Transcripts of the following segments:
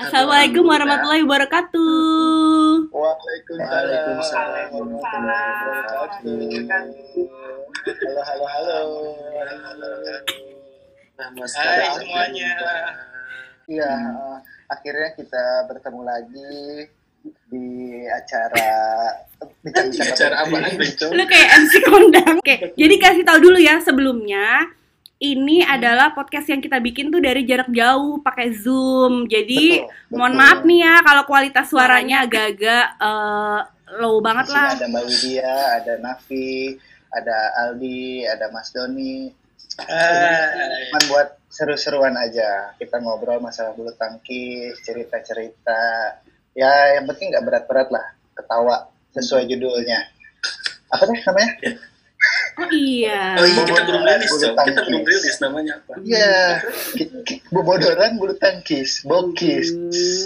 Assalamualaikum warahmatullahi wabarakatuh. Waalaikumsalam. Waalaikumsalam. Halo, halo, halo. Hai semuanya. Iya, eh, akhirnya kita bertemu lagi di acara bincang-bincang Acara apaan, Bencong? Lu kayak MC kondang. Oke, jadi kasih tahu dulu ya sebelumnya. Ini adalah podcast yang kita bikin tuh dari jarak jauh pakai Zoom. Jadi Betul, mohon betul. maaf nih ya kalau kualitas suaranya agak-agak eh, low banget lah. ada Mbak Widya, ada Nafi, ada Aldi, ada Mas Doni. Cuman buat seru-seruan aja. Kita ngobrol masalah bulu tangkis, cerita-cerita. Ya, yang penting nggak berat-berat lah. Ketawa sesuai judulnya. Apa deh namanya? Oh iya. Oh iya, kita belum rilis, Bulu. Kita belum rilis namanya apa. Iya, bobodoran bulu tangkis, bokis.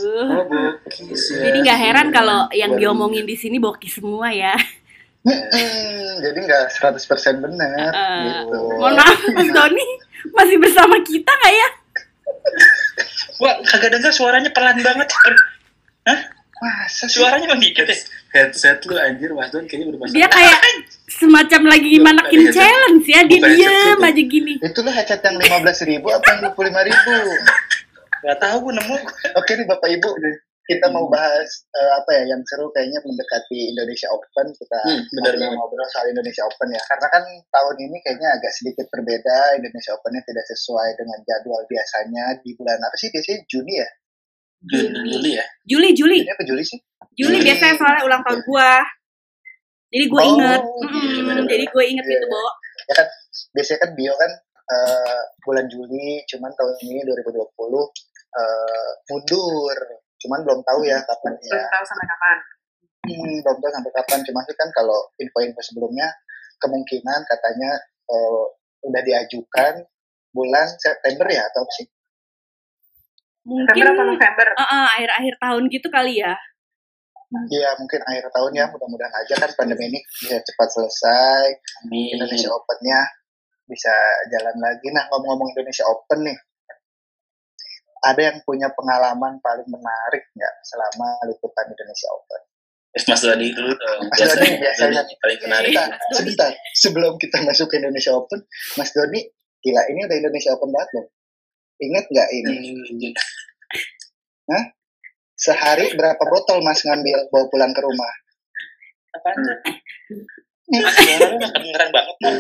Uh. Oh, bokis ya. Jadi nggak heran kalau yang diomongin di sini bokis semua ya. Jadi nggak 100% benar Eh, gitu. Mohon maaf Mas Doni masih bersama kita nggak ya? Wah, kagak dengar suaranya pelan banget. Hah? Masa sih? Suaranya emang dikit ya? Headset lu anjir, Mas Don kayaknya bermasalah. Dia kayak semacam lagi manakin Bukan headset. challenge ya, dia diem aja gini. Itulah headset yang 15.000 ribu apa yang 25.000 ribu? Gak tahu gue nemu. Oke nih Bapak Ibu, kita mau bahas eh, apa ya yang seru kayaknya mendekati Indonesia Open. Kita Hmm, benar banget. ngobrol soal Indonesia Open ya. Karena kan tahun ini kayaknya agak sedikit berbeda. Indonesia Opennya tidak sesuai dengan jadwal biasanya di bulan apa sih biasanya Juni ya? Juli, Juli ya? Juli, Juli, Juni apa Juli sih? Juli Juli. biasanya soalnya ulang tahun gua. Jadi gue Oh, inget, iya, Mm-mm, bener-bener. jadi gue inget Iya. gitu, Bo. ya kan biasanya kan bio kan eh, bulan Juli cuman tahun ini 2020 eh, mundur cuman belum tahu ya kapan ya belum tahu sampai kapan. hmm, belum tahu sampai kapan cuma sih kan kalau info-info sebelumnya kemungkinan katanya eh, udah diajukan bulan September ya atau apa sih Mungkin atau November? uh, uh, akhir-akhir tahun gitu kali ya. Iya mungkin akhir tahun ya mudah-mudahan aja kan pandemi ini bisa cepat selesai Amin. Indonesia Open-nya bisa jalan lagi. Nah, ngomong-ngomong Indonesia Open nih, ada yang punya pengalaman paling menarik nggak selama liputan Indonesia Open? Mas Doni dulu dong. Mas Doni biasanya. Paling menarik. Sebentar. Sebelum kita masuk ke Indonesia Open, Mas Doni, gila ini udah Indonesia Open banget loh. Ingat nggak ini? Hmm, Sehari berapa botol Mas ngambil bawa pulang ke rumah? Apaan tuh? Mas, suara lu udah kedengeran banget tuh.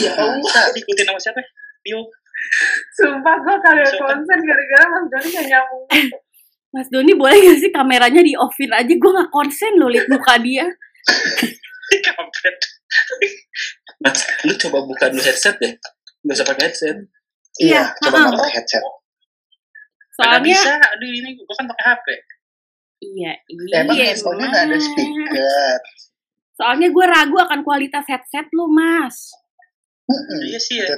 Ya, bisa. Diikutin sama siapa? Pio. Sumpah gue Siapa? konsen gara-gara Mas Doni gak nyambung. Mas Doni boleh gak sih kameranya di offin aja? Gue gak konsen loh liat muka dia. Kampret. Mas, lu coba buka dulu headset deh. Gak usah pakai headset. Iya, Iya, coba ha-ha. nggak pakai headset. Soalnya, bisa. Aduh, ini gua kan pakai HP. iya, iya. Emang handphonenya nggak ada speaker? Soalnya gue ragu akan kualitas headset lu, Mas. Mm-mm. Iya sih ya.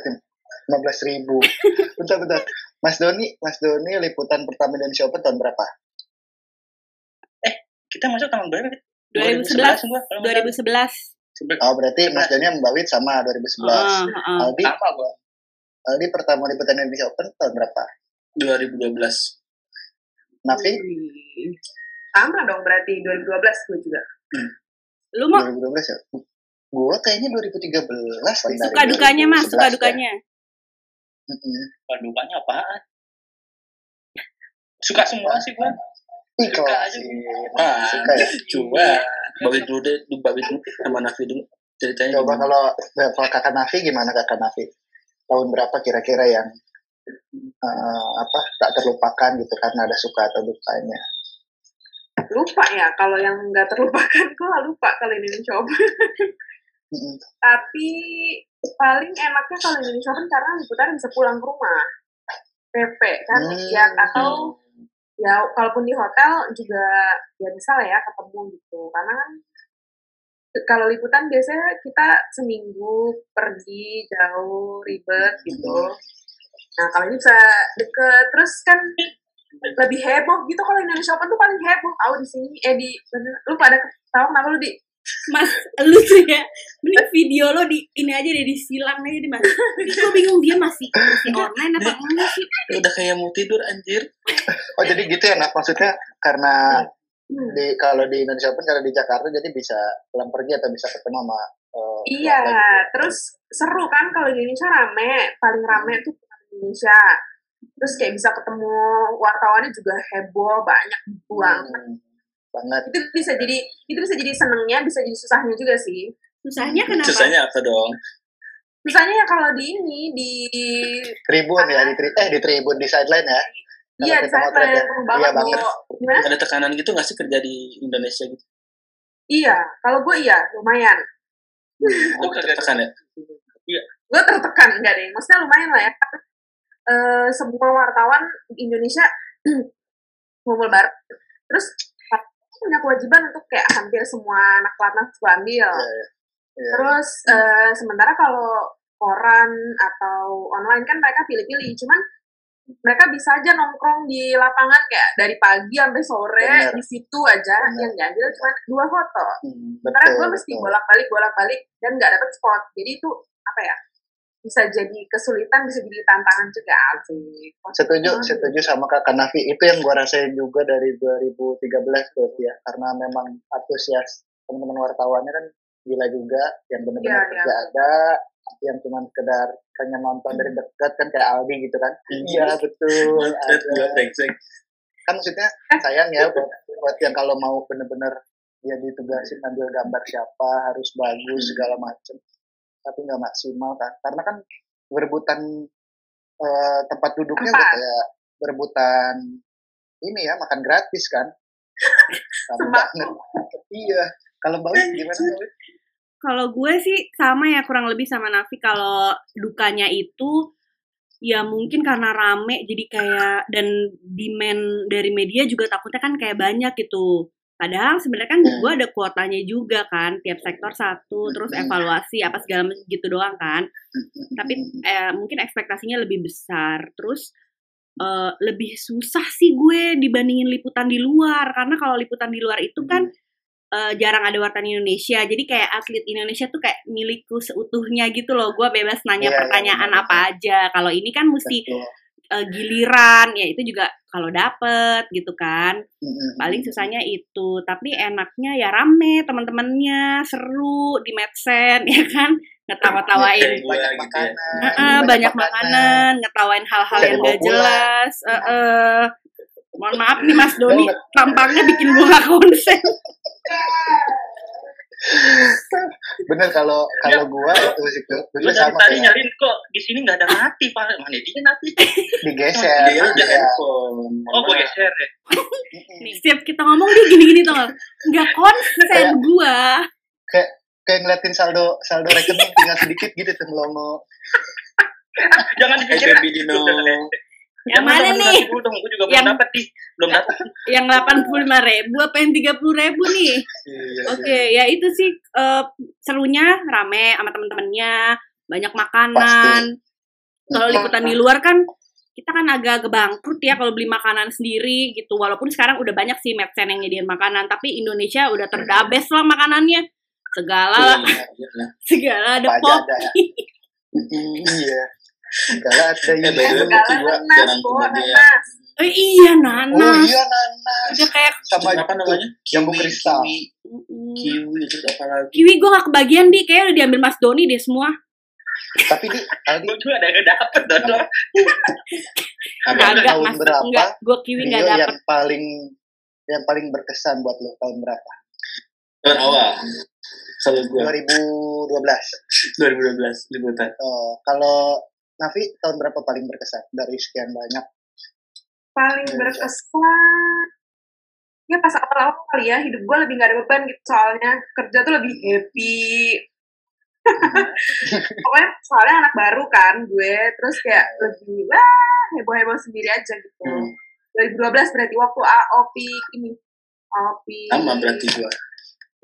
lima belas ribu. bentar bentar. Mas Doni, Mas Doni liputan pertama Indonesia Open tahun berapa? Kita masuk tahun berapa? Fit? 2011. gua, kalau nggak salah. 2011. Oh berarti Mas Doni yang Mbak Wid sama 2011. Heeh, heeh. Aldi, Sama gua. Aldi pertama liputan Indonesia Open tahun berapa? 2012. Nafi Wih. Sama dong berarti 2012 gue juga. Lu mau 2012 ya? Gua kayaknya 2013 lah dari suka dukanya, Mas, 2011 suka ya. dukanya. Mm-mm. Dukanya apaan? Suka semua sih gua. Ih, Suka kalau aja. sih. Ah, Suka ya? Coba. Babi dulu deh, babi dulu sama Nafi dulu. Ceritanya Coba gimana? kalau kalau kakak Nafi gimana kakak Nafi? Tahun berapa kira-kira yang eh, apa tak terlupakan gitu karena ada suka atau dukanya? Lupa ya, kalau yang nggak terlupakan gak lupa kalau Indonesia Open. Mm-mm. Tapi paling enaknya kalau Indonesia Open karena liputan bisa pulang ke rumah. PP kan Hmm. ya atau ya kalaupun di hotel juga ya bisa lah ya ketemu gitu karena kan kalau liputan biasanya kita seminggu pergi jauh ribet gitu nah kalau ini bisa deket terus kan lebih heboh gitu kalau Indonesia Open tuh paling heboh tahu di sini eh di lu pada tahu kenapa lu di Mas, lu tuh ya, mending video lo di ini aja deh disilang aja deh mas. Ini gue bingung dia masih masih online apa enggak sih? Udah kayak mau tidur anjir. Oh jadi gitu ya, nah maksudnya karena Hmm. Di kalau di Indonesia pun karena di Jakarta jadi bisa pulang pergi atau bisa ketemu sama eh, Iya, gitu. terus seru kan kalau di Indonesia rame, paling rame tuh di Indonesia. Terus kayak bisa ketemu wartawannya juga heboh, banyak banget. Hmm, banget. Itu bisa jadi itu bisa jadi senengnya, bisa jadi susahnya juga sih. Susahnya kenapa? Susahnya apa dong? Susahnya ya kalau di ini di Tribun ya di tri- eh di Tribun di sideline ya. Iya di sana ya. seru banget Iya banget. Gimana? Ada tekanan gitu nggak sih kerja di Indonesia gitu? Iya, kalau gue iya lumayan. Lu tertekan ya? gue tertekan enggak deh maksudnya lumayan lah ya Eh, semua wartawan di Indonesia ngumpul bareng terus punya kewajiban untuk kayak hampir semua anak pelatnas gue ambil Iya, iya. Iya. terus eh, sementara kalau koran atau online kan mereka pilih-pilih cuman mereka bisa aja nongkrong di lapangan kayak dari pagi sampai sore Bener. di situ aja Bener. yang diambil cuma dua foto Hmm, karena betul, gue mesti bolak-balik bolak-balik dan nggak dapet spot jadi itu apa ya bisa jadi kesulitan bisa jadi tantangan juga sih Setuju, Hmm. setuju sama Kakak Nafi. Itu yang gua rasain juga dari 2013 berarti ya. Karena memang antusias teman-teman wartawannya kan gila juga. Yang benar-benar iya. kerja ada, yang cuma sekedar hanya nonton dari dekat kan kayak Aldi gitu kan. Iya betul. Gua brengsek. Kan maksudnya sayang ya buat, buat yang kalau mau benar-benar dia ditugasin ambil gambar siapa harus bagus segala macem tapi nggak maksimal kan karena kan berebutan eh, tempat duduknya udah kayak berebutan ini ya makan gratis kan Sama Sembako. banget. iya kalau Wit gimana? Kalau gue sih sama ya kurang lebih sama Nafi kalau dukanya itu ya mungkin karena rame jadi kayak dan demand dari media juga takutnya kan kayak banyak gitu. Padahal sebenarnya kan Hmm. gue ada kuotanya juga kan tiap sektor satu terus evaluasi apa segala macam gitu doang kan. Tapi eh, mungkin ekspektasinya lebih besar. Terus eh, lebih susah sih gue dibandingin liputan di luar karena kalau liputan di luar itu kan eh, jarang ada wartawan Indonesia. Jadi kayak atlet Indonesia tuh kayak milikku seutuhnya gitu loh. Gue bebas nanya Iya, iya, pertanyaan benar, apa aja. Kalau ini kan mesti Betul. eh, giliran, ya itu juga kalau dapet gitu kan. Paling susahnya itu. Tapi enaknya ya rame teman-temannya, seru di medsen ya kan. Ngetawa-tawain gua banyak gitu ya. makanan Heeh, banyak makanan, ngetawain hal-hal yang gak jelas. Heeh. Mohon maaf nih Mas Doni, tampaknya bikin gue gak konsen. bener kalau kalau gua itu sih tuh Gue dulu dari sama tadi kayak nyariin kok di sini nggak ada mati pak. Mana dia mati? digeser Dia ada iya. handphone. Oh gue geser ya. Nih, setiap kita ngomong dia gini-gini tuh. Gak konsen gue. kayak kayak ngeliatin saldo saldo rekening tinggal sedikit gitu tuh melongo Jangan dipikirin. iya. Dino. Yang mana nih? Dong, gue juga Yang- belum dapat nih. Belum dapat. Yang 85 ribu apa yang 30 ribu nih? Iya, Oke, ya itu sih eh, serunya rame sama temen-temennya, banyak makanan. Kalau liputan di luar kan kita kan agak bangkrut ya kalau beli makanan sendiri gitu. Walaupun sekarang udah banyak sih medsen yang nyediain makanan, tapi Indonesia udah terdabes lah makanannya. Segala Iya, iya segala ada iya segala ada Eh, iya. gua nanas media. nanas Eh, iya oh nanas. iya nanas Udah kayak sama apa namanya? Kiwi, kristal. Kiwi, kiwi terus apa lagi? kiwi gue gak kebagian di kayak udah diambil Mas Doni deh semua. tapi di Aldi Gue juga ada yang dapet. Apa? Kagak tahun Mas, berapa enggak. Gue kiwi video gak dapet. yang paling yang paling berkesan buat lo tahun berapa Tahun awal. Kalau gue 2012 2012 liputan. Oh, kalau Nafi tahun berapa paling berkesan? Dari sekian banyak. Paling berkesan? ya pas awal-awal kali ya hidup gue lebih gak ada beban gitu soalnya kerja tuh lebih happy. Pokoknya soalnya anak baru kan gue terus kayak lebih wah heboh-heboh sendiri aja gitu. Hmm. 2012 berarti waktu AOP ini AOP Sama berarti gue.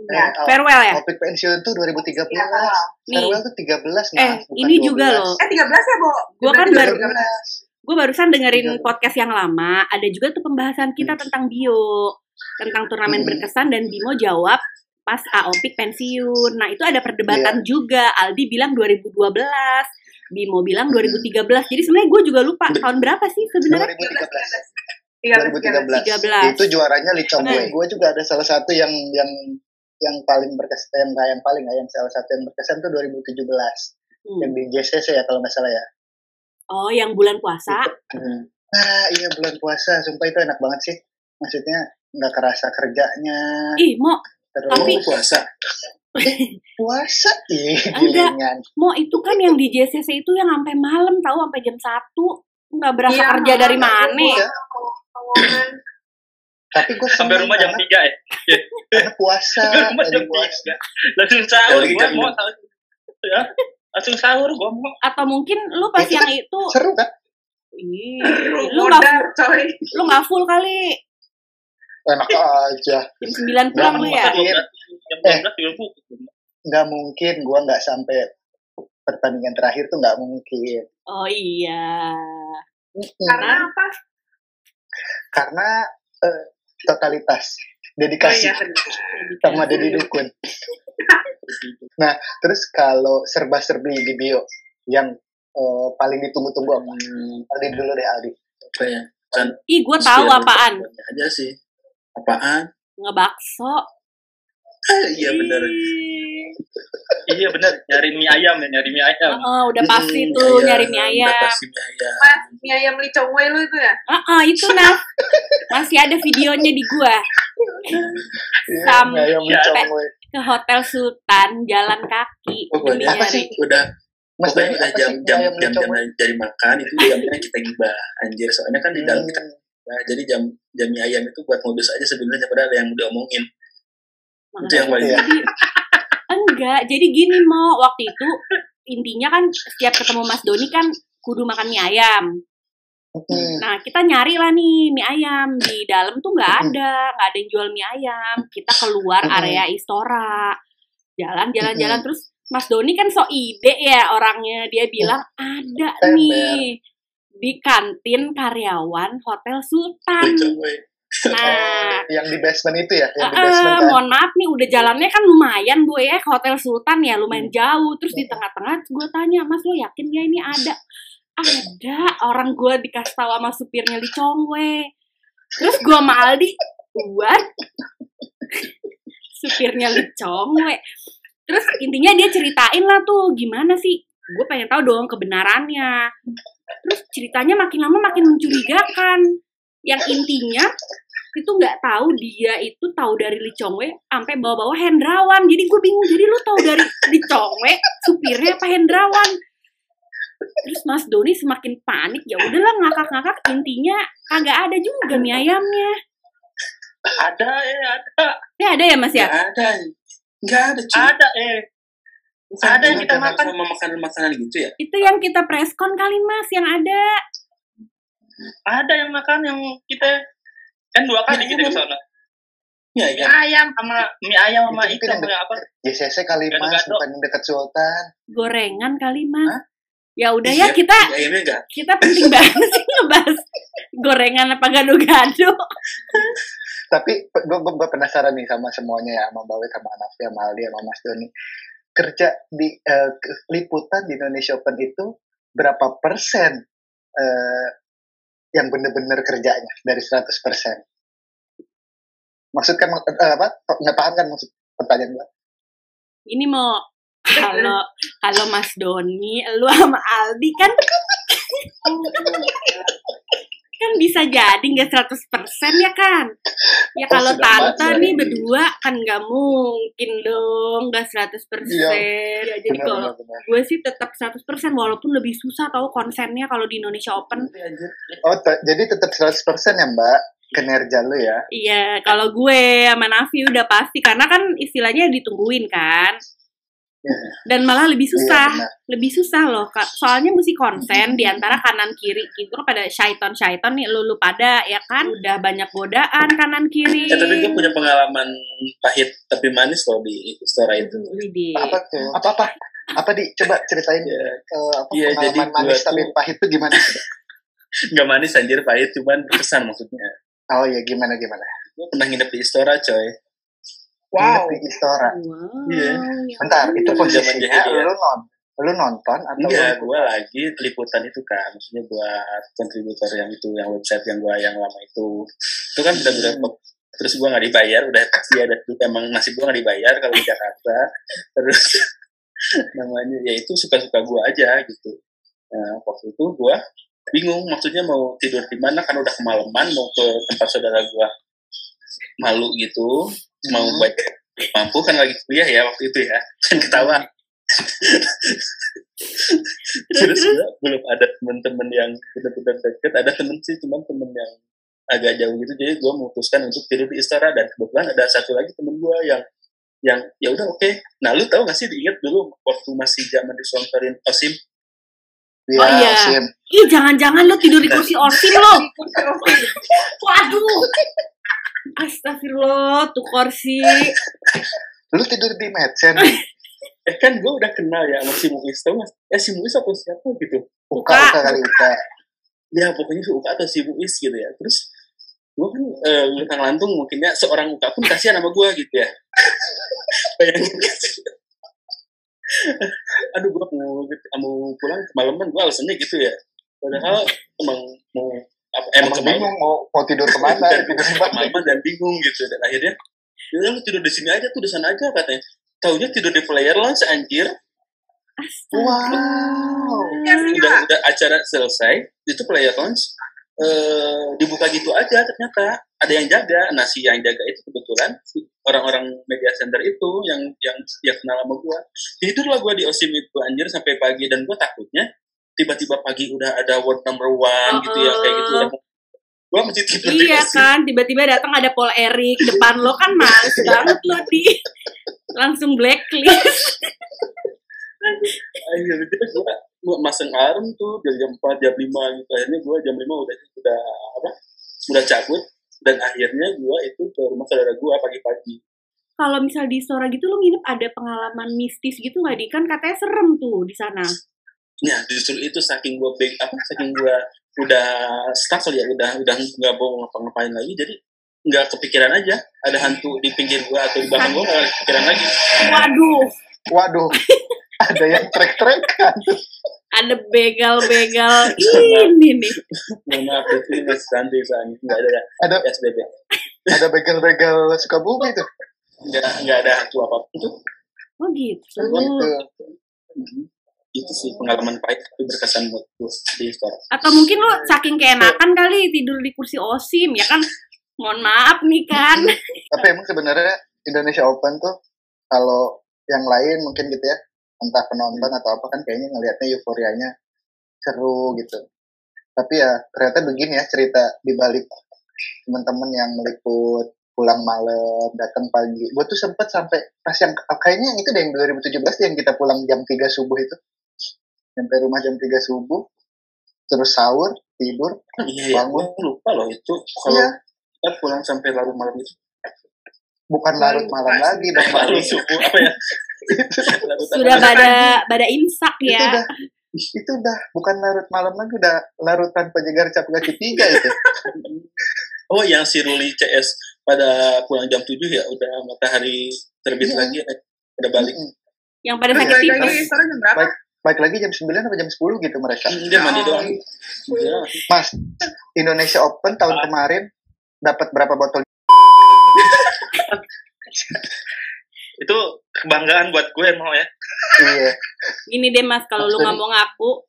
Ya Eh, Farewell ya? Topik pensiun tuh 2013 Iya, awal. Nih. Farewell tuh 13 Eh, nah, bukan ini juga 12. loh. eh 13 ya Bo Gua kan baru- 13. Gue barusan dengerin Iya. podcast yang lama, ada juga tuh pembahasan kita Hmm. tentang bio, tentang turnamen Hmm. berkesan dan Bimo jawab pas Aopik pensiun. Nah, itu ada perdebatan juga. Aldi bilang 2012, Bimo bilang 2013. Jadi sebenarnya gue juga lupa tahun berapa sih sebenarnya? 2013 13. 2013 itu juaranya Lee Chong Wei Hmm. gue juga ada salah satu yang yang yang paling berkesan yang yang paling nggak yang salah satu yang berkesan tuh 2017 Hmm. yang di JCC ya kalau nggak salah ya Oh, yang bulan puasa. nah iya bulan puasa sumpah itu enak banget sih maksudnya nggak kerasa kerjanya Ih, mau terus Tapi- Oh, puasa. puasa ih Enggak. gilingan mau itu kan yang di JCC itu yang sampai malam tahu sampai jam 1. Nggak berasa Iya, kerja dari mana Iya. ya? Tapi gue Sampai rumah jam 3 ya. karena puasa Sampai rumah jam puasa 3. Langsung sahur jam mau sahur. Ya. Langsung sahur gua mau. Atau mungkin lu pas yang kan itu seru kan Ih, lu nggak lu nggak full kali. enak aja Jam 9 pulang lu ya. Jam Eh. 12 juga buku. nggak mungkin gue nggak sampai pertandingan terakhir tuh nggak mungkin Oh iya. Karena apa? karena eh, totalitas Oh dedikasi iya, benar. sama Deddy Dukun. nah, terus kalau serba-serbi di bio yang eh, paling ditunggu-tunggu apa? Aldi dulu deh Aldi. Apa ya? Kan Ih, gue tahu apaan. aja sih. Apaan? Ngebakso. iya benar. Iya benar, nyari mie ayam ya, nyari mie ayam. Heeh, udah pasti Hmm, tuh ayam, nyari mie udah ayam. pasti mie ayam. Mas, mie ayam Lee Chong Wei lu itu ya? Heeh, itu nah. Masih ada videonya di gua Iya, Sam- ayam Ya. Ke Hotel Sultan jalan kaki demi Pokoknya Apa nyari. sih? udah Mas pokoknya udah jam jam jam jam dari makan itu jamnya kita gibah anjir soalnya kan di dalam kita Hmm. Nah, jadi jam jam mie ayam itu buat modus aja sebenarnya padahal ada yang diomongin itu yang paling Iya. Jadi enggak, jadi gini mau waktu itu intinya kan setiap ketemu Mas Doni kan kudu makan mie ayam. Hmm. Nah, kita nyari lah nih mie ayam di dalam tuh nggak ada, nggak ada yang jual mie ayam. Kita keluar area Istora, jalan-jalan-jalan terus Mas Doni kan so ide ya orangnya. Dia bilang ada nih di kantin karyawan Hotel Sultan. Nah, yang di basement itu ya, yang di basement kan. mohon maaf nih udah jalannya kan lumayan bu ya ke Hotel Sultan ya lumayan jauh. Terus di tengah-tengah gue tanya mas lo yakin ya ini ada? Ada orang gue dikasih tahu sama supirnya di Chongwe terus gue sama Aldi what? Supirnya di Chongwe terus intinya dia ceritain lah tuh gimana sih? Gue pengen tahu dong kebenarannya. Terus ceritanya makin lama makin mencurigakan. Yang intinya itu nggak tahu dia itu tahu dari Lee Chong Wei sampai bawa-bawa Hendrawan. Jadi gue bingung jadi lu tahu dari Lee Chong Wei supirnya apa Hendrawan? Terus Mas Doni semakin panik ya udahlah ngakak-ngakak intinya kagak ada juga mie ayamnya. Ada eh ada. Ya ada ya Mas ya? Nggak ada nggak ada cuy Ah. ada eh. Bukan ada yang kita makan sama makanan makanan gitu ya? Itu yang kita preskon kali Mas yang ada. Ada yang makan yang kita kan dua kali Ya, kita iya, ke sana Iya, mie iya. ayam sama mie ayam sama Itu itu sama apa JCC kali mas, bukan yang dekat Sultan. gorengan kali Mas Hah? ya udah Iya, ya kita mie kita penting banget sih ngebahas gorengan apa gado-gado Tapi gue gue penasaran nih sama semuanya ya, sama Bawe, sama Nafi, sama Aldi, sama Mas Doni. Kerja di eh, ke- liputan di Indonesia Open itu berapa persen eh, yang bener-bener kerjanya dari 100 persen? Maksud kan eh, apa? Nggak paham kan maksud pertanyaan gue? ini mau kalau kalau Mas Doni, lu sama Aldi kan kan bisa jadi nggak 100% ya kan? Ya Oh, kalau tante nih berdua kan nggak mungkin dong nggak 100%. Ya, jadi kalau gue sih tetap 100% walaupun lebih susah tahu konsennya kalau di Indonesia Open. Oh, te- jadi tetap 100 persen ya Mbak kinerja lu ya? Iya, kalau gue sama Nafi udah pasti karena kan istilahnya ditungguin kan. Dan malah lebih susah. Iya, benar. lebih susah loh kak soalnya mesti konsen di antara kanan kiri gitu kan pada syaiton syaiton nih lu, lu pada ya kan udah banyak godaan kanan kiri ya tapi gue punya pengalaman pahit tapi manis loh di Istora itu Widih. Apa tuh? Apa apa? Apa di coba ceritain ya eh, apa Iya, jadi pengalaman manis tuh- tapi pahit tuh gimana? nggak manis anjir pahit cuman berkesan maksudnya Oh ya gimana gimana? gue pernah nginep di Istora coy Nginep di Istora. Wow. Iya. ya Bentar, itu posisinya ya. lu non lu nonton atau lu- gue lagi liputan itu kan, maksudnya buat kontributor yang itu, yang website yang gue yang lama itu, itu kan udah udah terus gue nggak dibayar, udah pasti ada emang nasib gue nggak dibayar kalau di Jakarta, terus namanya ya itu suka-suka gue aja gitu. Nah, waktu itu gue bingung, maksudnya mau tidur di mana kan udah kemalaman, mau ke tempat saudara gue malu gitu, mau Hmm. baik mampu kan lagi kuliah ya waktu itu ya, kan ketawa terus juga belum ada teman-teman yang benar-benar deket ada temen sih cuman temen yang agak jauh gitu jadi gue memutuskan untuk tidur di Istora dan kebetulan ada satu lagi temen gue yang yang ya udah oke nah lu tahu gak sih diingat dulu waktu masih zaman disponsorin Osim Iya, Oh, iya. Sim. Ih, jangan-jangan lo tidur di kursi Osim lo. Waduh. Astagfirullah, tuh kursi. Lu tidur di Medsen, eh kan gue udah kenal ya sama si Muis tau mas eh si Muis apa siapa gitu? Uka, Uka. Uka kali Uka. ya pokoknya si Uka atau si Muis gitu ya. Terus gue kan eh lutang lantung mungkinnya seorang Uka pun kasihan sama gue gitu ya. Bayangin aduh gue mau mau pulang kemalaman gue alasannya gitu ya. Padahal emang mau emang Emang bingung mau, mau tidur ke mana, dan tidur di mana. kemalaman dan bingung gitu. Dan akhirnya ya udah lu tidur di sini aja tuh di sana aja katanya. Taunya tidur di player lounge anjir. Wow. udah udah acara selesai itu player lounge eh, dibuka gitu aja ternyata. Ada yang jaga. Nah si yang jaga itu kebetulan si orang-orang media center itu yang yang dia kenal sama gua. Tidurlah gua di osim itu anjir sampai pagi. Dan gua takutnya tiba-tiba pagi udah ada world number one gitu ya kayak gitu. Udah gua mesti tidur di Iya osim kan, tiba-tiba datang ada Paul Eric depan lo kan males banget lo di. Langsung blacklist. akhirnya gua, gua masang alarm tuh dari jam 4, jam 5 gitu. Akhirnya gua jam 5 udah udah apa udah cabut. Dan akhirnya gua itu ke rumah saudara gua pagi-pagi. Kalau misal di Sora gitu lo nginep ada pengalaman mistis gitu nggak di? Kan katanya serem tuh di sana. Nah, justru itu saking gue apa saking gue udah stuck ya, udah udah nggak mau ngapa-ngapain lagi, jadi nggak kepikiran aja ada hantu di pinggir gue atau di belakang gue nggak kepikiran lagi. Waduh, Waduh, ada yang trek-trekan. ada begal-begal ini nih. Mohon maaf, itu masih santai soalnya nggak ada Ada PSBB, ada begal-begal suka bumi tuh. nggak nggak ada hantu apa pun tuh. Oh gitu. Gitu. Itu sih pengalaman pahit tapi berkesan buat gue di sekolah. Atau mungkin lo saking keenakan kali tidur di kursi osim ya kan? Mohon maaf nih kan. Tapi emang sebenarnya Indonesia Open tuh kalau yang lain mungkin gitu ya, entah penonton atau apa kan kayaknya ngelihatnya euforianya seru gitu. Tapi ya ternyata begini ya cerita di balik teman-teman yang meliput pulang malam, datang pagi. Gue tuh sempet sampai pas yang kayaknya itu deh yang 2017 yang kita pulang jam 3 subuh itu. Sampai rumah jam 3 subuh, terus sahur, tidur, Iya, iya. Bangun. Gue lupa loh itu kalau Iya, kita pulang sampai larut malam itu. bukan larut malam lagi dong. Larut subuh apa ya? Sudah pada pada imsak itu ya. udah itu udah bukan larut malam lagi udah larutan penyegar cap kaki tiga itu Oh, yang si Ruli CS pada pulang jam 7 ya, udah matahari terbit Iya. lagi, udah balik. Yang pada Terus sakit tipes. sekarang jam berapa? Baik. baik lagi jam 9 atau jam 10 gitu mereka Dia mandi doang. Iya. mas Indonesia Open tahun Ah. kemarin dapat berapa botol Itu kebanggaan buat gue mau ya. iya Gini deh mas, kalau lu mau ngaku,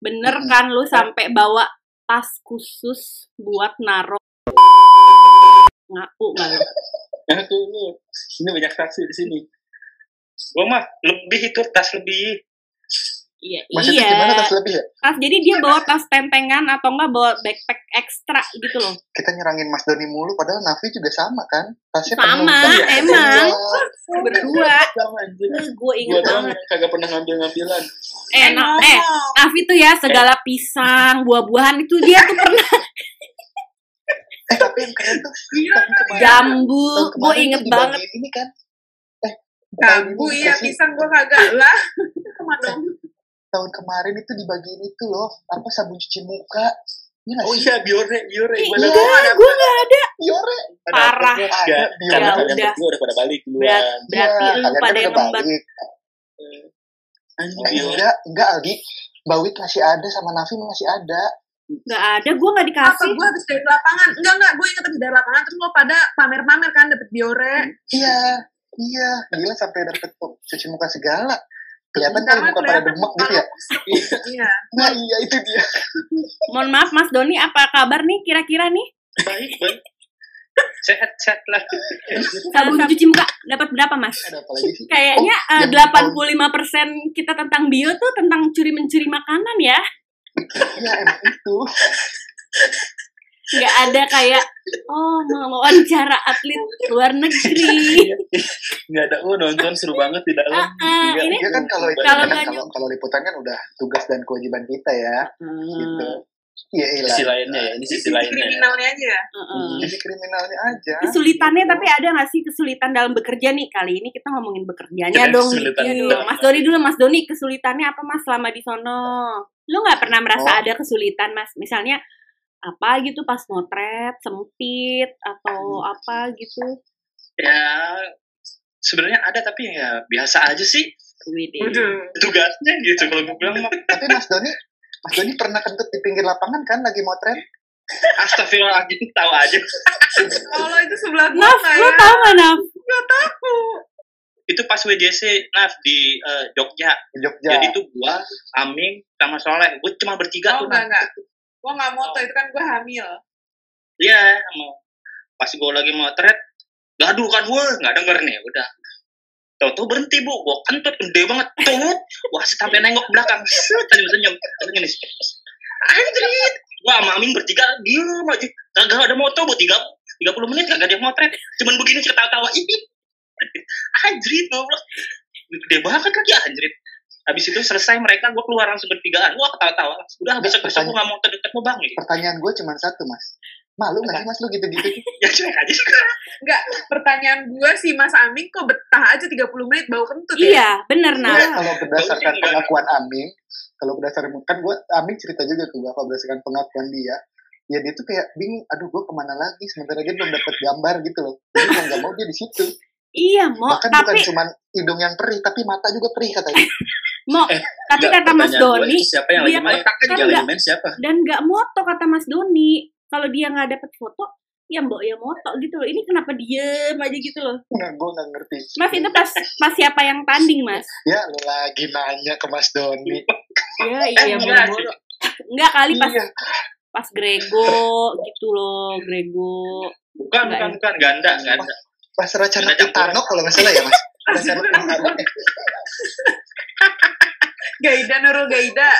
bener kan lu sampai bawa tas khusus buat naro ngaku nggak lu? Nah, ini banyak saksi di sini. Gue mah lebih itu tas lebih. Iya, maksudnya iya. gimana tas lebih ya Tas jadi dia bawa tas tempengan atau enggak bawa backpack ekstra gitu loh. kita nyerangin Mas Doni mulu padahal Navi juga sama kan tasnya Sama, penuh. emang. Iya. Berdua. Gue Gue inget doang banget. kagak pernah ngambil-ngambilan. Eh, nah, eh, Nafi tuh ya segala pisang, buah-buahan itu dia tuh pernah eh tapi yang keren tuh Iya. tahun kemarin jambu. Gue inget banget. ini kan eh ini iya pisang gua kagak lah. Dong. Tahun kemarin itu dibagiin itu loh apa sabun cuci muka Iya nggak Oh iya, biore, biore. Ih, enggak, gua? gue nggak ada. Biore. Ada Parah Ah, Enggak, Ada, karena ya kalian udah. berdua udah pada balik duluan. Berat- berarti Iya, lu pada yang Eh, Bio. enggak, enggak Aldi. Bawit masih ada sama Nafi masih ada. Nggak ada, gue nggak apa dikasih. gue habis dari lapangan enggak enggak gue inget habis dari lapangan terus lo pada pamer-pamer kan dapet biore Iya, iya. Gila sampai dapet cuci muka segala. Kelihatan kan muka pada demek gitu ya. iya Nah iya itu dia. Mohon maaf Mas Doni, apa kabar nih kira-kira nih? Baik, baik. Sehat, sehat lah. Sabun cuci muka dapat berapa Mas? Ada apa lagi sih? Kayaknya Oh, eh, yang 85% kita tentang bio tuh tentang curi-mencuri makanan ya. Iya emang itu. Nggak ada kayak, oh mau wawancara atlet luar negeri. Nggak ada, oh nonton seru banget di dalam. Ah, ah, Iya, ini Iya kan kalau itu Kalau kan nggak kalau kalau liputan kan udah tugas dan kewajiban kita ya. Gitu. Hmm, Iya iya. Sisi lainnya ya, ini sisi lainnya. ya. kriminalnya aja ya. Jadi kriminalnya aja. Kesulitannya Gitu. tapi ada nggak sih kesulitan dalam bekerja nih? Kali ini kita ngomongin bekerjanya Ada dong. Iya. dalam Mas Doni dulu, Mas Doni kesulitannya apa Mas selama di sono? Lu nggak pernah merasa Oh. ada kesulitan Mas? Misalnya apa gitu pas motret, sempit atau apa gitu? Ya, sebenarnya ada tapi ya biasa aja sih tugasnya gitu kalau gue bilang mah Tapi Mas Doni, Mas Doni pernah kentut di pinggir lapangan kan lagi motret? astagfirullahaladzim tahu aja kalau itu sebelah gue Naf, nggak lu ya tau gak Naf? nggak tahu itu pas WJC Naf di eh, Jogja Di Jogja. jadi tuh gua Aming sama Soleh gue cuma bertiga oh tuh enggak Naf. enggak gue nggak moto itu kan gue hamil. Iya sama. Pas gue lagi motret gaduh kan gue nggak denger nih. Udah. Tahu-tahu berhenti bu, gua kentut gede banget, tuh, wah sampai nengok belakang, senyum senyum, senyum nih, anjrit, gua sama Aming bertiga diem aja, kagak ada moto bu, tiga, tiga puluh menit kagak ada motret, cuman begini ketawa-tawa, ih, anjrit goblok, gede banget lagi anjrit. Habis itu selesai mereka, gua keluar langsung bertigaan, wah ketawa-tawa, udah besok besok gua nggak mau terdekat mau bang gitu, Pertanyaan gue cuma satu Mas. Malu nggak sih Mas lu gitu-gitu? ya cuek aja sih. Enggak, pertanyaan gue si Mas Aming kok betah aja 30 menit bau kentut ya? Iya, bener. Nah, kalau berdasarkan pengakuan Aming, kalau berdasarkan kan gue Aming cerita juga tuh apa berdasarkan pengakuan dia, ya dia tuh kayak bingung, aduh gue ke mana lagi, sementara dia belum dapat gambar gitu loh. Jadi mau nggak mau dia di situ. Iya, mau Bahkan tapi bukan cuma hidung yang perih, tapi mata juga perih katanya. mau Eh, tapi Enggak, kata Mas Doni siapa yang lagi dia main? kan nggak- lagi main siapa? dan nggak moto kata Mas Doni. Kalau dia nggak dapet foto, ya mbok ya moto gitu loh. Ini kenapa diem aja gitu loh. Nah, gue nggak ngerti. Mas itu pas pas siapa yang tanding Mas? Ya lu lagi nanya ke Mas Doni. Ya Eh, iya enggak boro-boro. Enggak kali pas Iya. pas Grego gitu loh, Grego. Bukan, Enggak bukan, ya? bukan, ganda, ganda. Mas campuran. Pitano kalau nggak salah ya Mas. Gaida Nurul Gaida.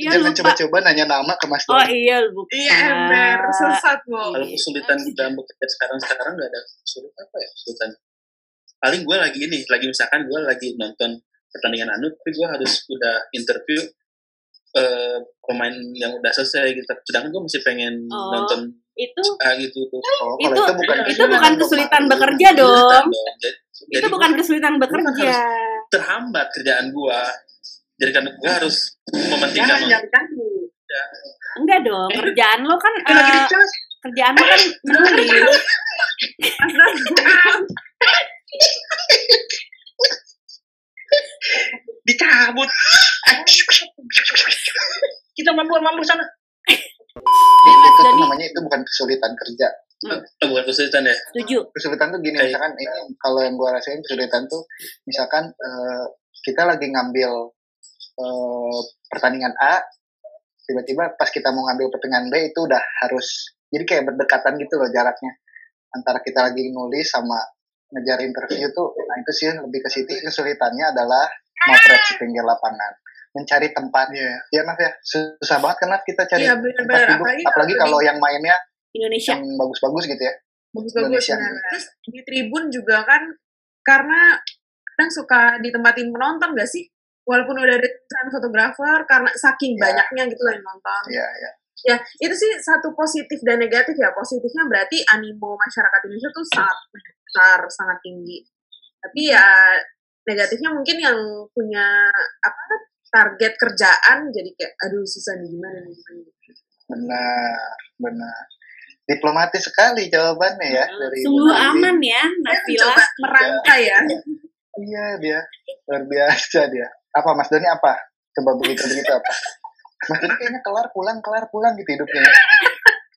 Iya Jangan coba-coba nanya nama ke Mas Oh Doni. iya lupa. Iya ember, sesat Kalau mau. kesulitan dalam bekerja sekarang-sekarang nggak ada kesulitan apa ya kesulitan. Paling gue lagi ini, lagi misalkan gue lagi nonton pertandingan anu, tapi gue harus udah interview eh, pemain yang udah selesai gitu. Sedangkan gue masih pengen Oh. nonton Itu ah, gitu tuh. Oh, kalau Itu- itu bukan itu bukan kesulitan bekerja dong. Jadi, itu jadi bukan gua kesulitan bekerja. terhambat kerjaan gue. Jadi kan gue harus mementingkan Jangan jangan Enggak dong, kerjaan lo kan dicas. kerjaan lo kan menulis. dicabut. Kita mampu-mampu sana. Mas itu tuh namanya itu bukan kesulitan kerja. Oh, bukan kesulitan ya? setuju. Kesulitan tuh gini, Kayak- misalkan ini kalau yang gua rasain kesulitan tuh misalkan eh, kita lagi ngambil eh, pertandingan A, tiba-tiba pas kita mau ngambil pertandingan B itu udah harus jadi kayak berdekatan gitu loh jaraknya antara kita lagi nulis sama ngejar interview tuh nah itu sih lebih ke situ kesulitannya adalah motret di pinggir lapangan mencari tempat ya Naf ya susah banget kan Naf kita cari Iya tempat benar-benar. duduk Apalagi, apalagi kalau yang mainnya Indonesia. yang bagus-bagus gitu ya bagus-bagus. Indonesia. benar. Terus di tribun juga kan karena kadang suka ditempatin penonton gak sih? Walaupun udah ada tulisan fotografer karena saking Ya. banyaknya gitu loh yang nonton. Iya, iya. Ya, itu sih satu positif dan negatif ya. Positifnya berarti animo masyarakat Indonesia tuh sangat besar, sangat tinggi. Tapi ya negatifnya mungkin yang punya apa target kerjaan jadi kayak aduh susah nih gimana nih gimana nih. Benar, benar. Diplomatis sekali jawabannya ya dari Sungguh aman ya, Nabila. merangkai ya. Iya dia luar biasa dia. Apa Mas Doni apa? Coba begitu begitu apa? Mas Doni kayaknya kelar pulang kelar pulang gitu hidupnya.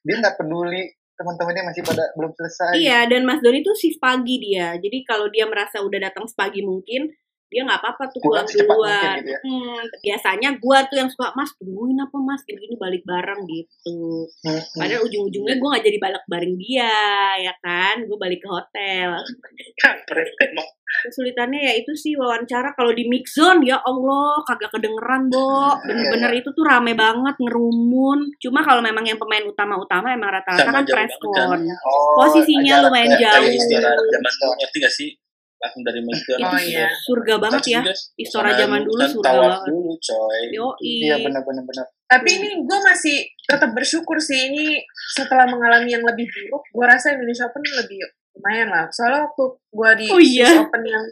Dia nggak peduli teman-temannya masih pada belum selesai. Iya, dan Mas Doni tuh shift pagi dia. Jadi kalau dia merasa udah datang sepagi mungkin, dia nggak apa-apa tuh Pulang duluan. gitu ya. Hmm, biasanya gua tuh yang suka, Mas tungguin apa Mas, gini-gini balik bareng gitu. Hmm, hmm. Padahal ujung-ujungnya gua nggak jadi balik bareng dia, ya kan? Gue balik ke hotel. Kesulitannya ya itu sih wawancara kalau di mix zone ya Allah kagak kedengeran, Bo. Bener-bener Iya, itu tuh rame banget ngerumun. Cuma kalau memang yang pemain utama-utama emang rata-rata kan jauh banget preskon. Oh, Posisinya lumayan ya. jauh. Iya, zaman iya. ngerti gak sih? Langsung dari Melbourne. Oh, iya. Surga banget ya. Istora zaman dulu surga banget. dulu coy. Iya benar-benar benar. Tapi ini gue masih tetap bersyukur sih ini setelah mengalami yang lebih buruk, gue rasa Indonesia Open lebih lumayan lah. Soalnya waktu gue di Oh, iya. Open yang